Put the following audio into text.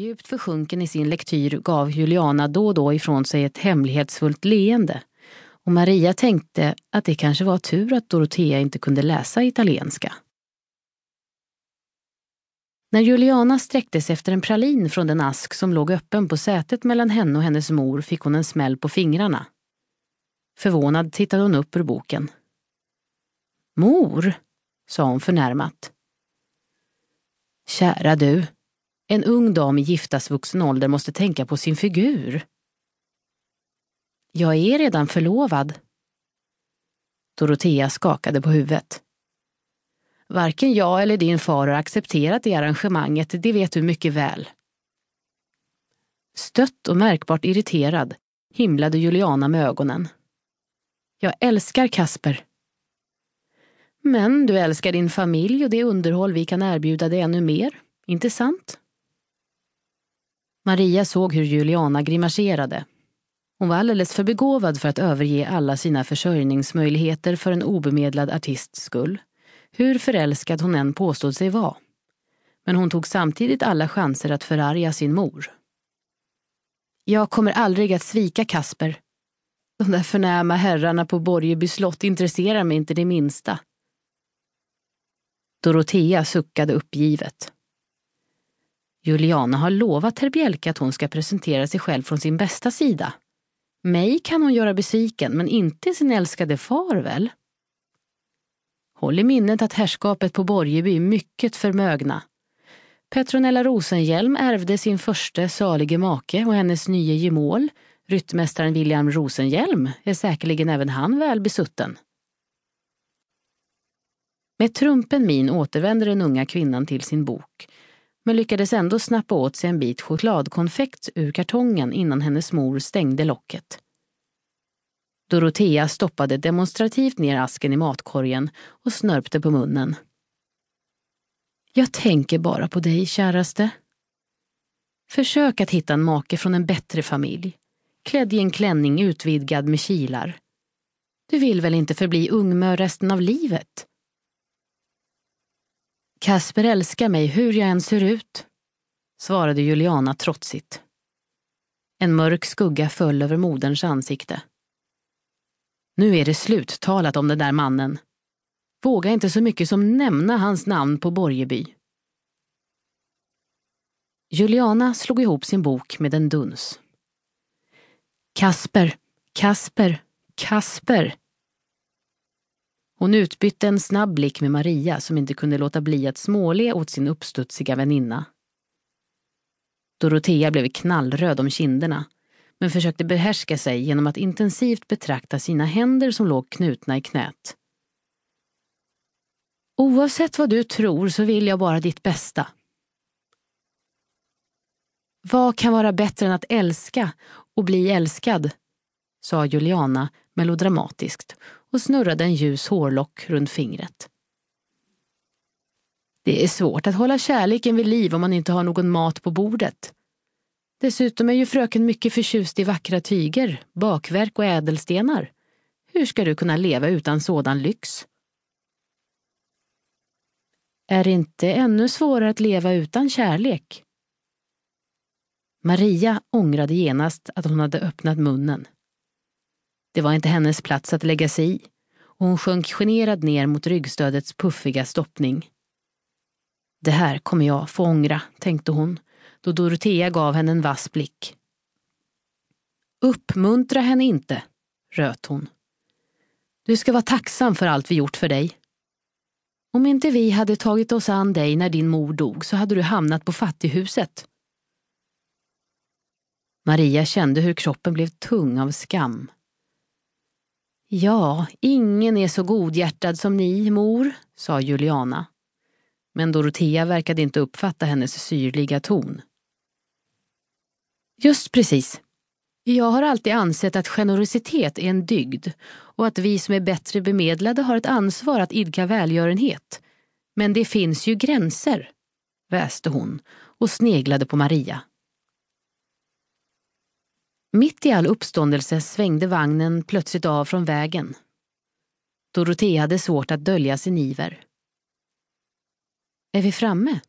Djupt försjunken i sin lektyr gav Juliana då och då ifrån sig ett hemlighetsfullt leende och Maria tänkte att det kanske var tur att Dorotea inte kunde läsa italienska. När Juliana sträcktes efter en pralin från den ask som låg öppen på sätet mellan henne och hennes mor fick hon en smäll på fingrarna. Förvånad tittade hon upp ur boken. Mor, sa hon förnärmat. Kära du, en ung dam i giftasvuxen ålder måste tänka på sin figur. Jag är redan förlovad. Dorotea skakade på huvudet. Varken jag eller din far har accepterat det arrangemanget, det vet du mycket väl. Stött och märkbart irriterad himlade Juliana med ögonen. Jag älskar Kasper. Men du älskar din familj och det underhåll vi kan erbjuda dig ännu mer, inte sant? Maria såg hur Juliana grimaserade. Hon var alldeles för begåvad för att överge alla sina försörjningsmöjligheter för en obemedlad artists skull hur förälskad hon än påstod sig vara. Men hon tog samtidigt alla chanser att förarga sin mor. Jag kommer aldrig att svika Kasper. De där förnäma herrarna på Borgeby slott intresserar mig inte det minsta. Dorotea suckade uppgivet. Juliana har lovat herr Bjelke att hon ska presentera sig själv från sin bästa sida. Mig kan hon göra besviken, men inte sin älskade far väl? Håll i minnet att herrskapet på Borgeby är mycket förmögna. Petronella Rosenhjelm ärvde sin första salige make och hennes nye gemål, ryttmästaren William Rosenhjelm, är säkerligen även han väl besutten. Med trumpen min återvänder den unga kvinnan till sin bok, men lyckades ändå snappa åt sig en bit chokladkonfekt ur kartongen innan hennes mor stängde locket. Dorotea stoppade demonstrativt ner asken i matkorgen och snörpte på munnen. Jag tänker bara på dig, käraste. Försök att hitta en make från en bättre familj, klädd i en klänning utvidgad med kilar. Du vill väl inte förbli ungmö resten av livet? Kasper älskar mig hur jag än ser ut, svarade Juliana trotsigt. En mörk skugga föll över moderns ansikte. Nu är det sluttalat om den där mannen. Våga inte så mycket som nämna hans namn på Borgeby. Juliana slog ihop sin bok med en duns. Kasper, Kasper, Kasper. Hon utbytte en snabb blick med Maria som inte kunde låta bli att småle åt sin uppstudsiga väninna. Dorotea blev knallröd om kinderna men försökte behärska sig genom att intensivt betrakta sina händer som låg knutna i knät. Oavsett vad du tror så vill jag bara ditt bästa. Vad kan vara bättre än att älska och bli älskad? sa Juliana melodramatiskt och snurrade en ljus hårlock runt fingret. Det är svårt att hålla kärleken vid liv om man inte har någon mat på bordet. Dessutom är ju fröken mycket förtjust i vackra tyger, bakverk och ädelstenar. Hur ska du kunna leva utan sådan lyx? Är det inte ännu svårare att leva utan kärlek? Maria ångrade genast att hon hade öppnat munnen. Det var inte hennes plats att lägga sig i och hon sjönk generad ner mot ryggstödets puffiga stoppning. Det här kommer jag få ångra, tänkte hon då Dorotea gav henne en vass blick. Uppmuntra henne inte, röt hon. Du ska vara tacksam för allt vi gjort för dig. Om inte vi hade tagit oss an dig när din mor dog så hade du hamnat på fattighuset. Maria kände hur kroppen blev tung av skam. Ja, ingen är så godhjärtad som ni, mor, sa Juliana. Men Dorotea verkade inte uppfatta hennes syrliga ton. Just precis. Jag har alltid ansett att generositet är en dygd och att vi som är bättre bemedlade har ett ansvar att idka välgörenhet. Men det finns ju gränser, väste hon och sneglade på Maria. Mitt i all uppståndelse svängde vagnen plötsligt av från vägen. Dorotea hade svårt att dölja sin iver. Är vi framme?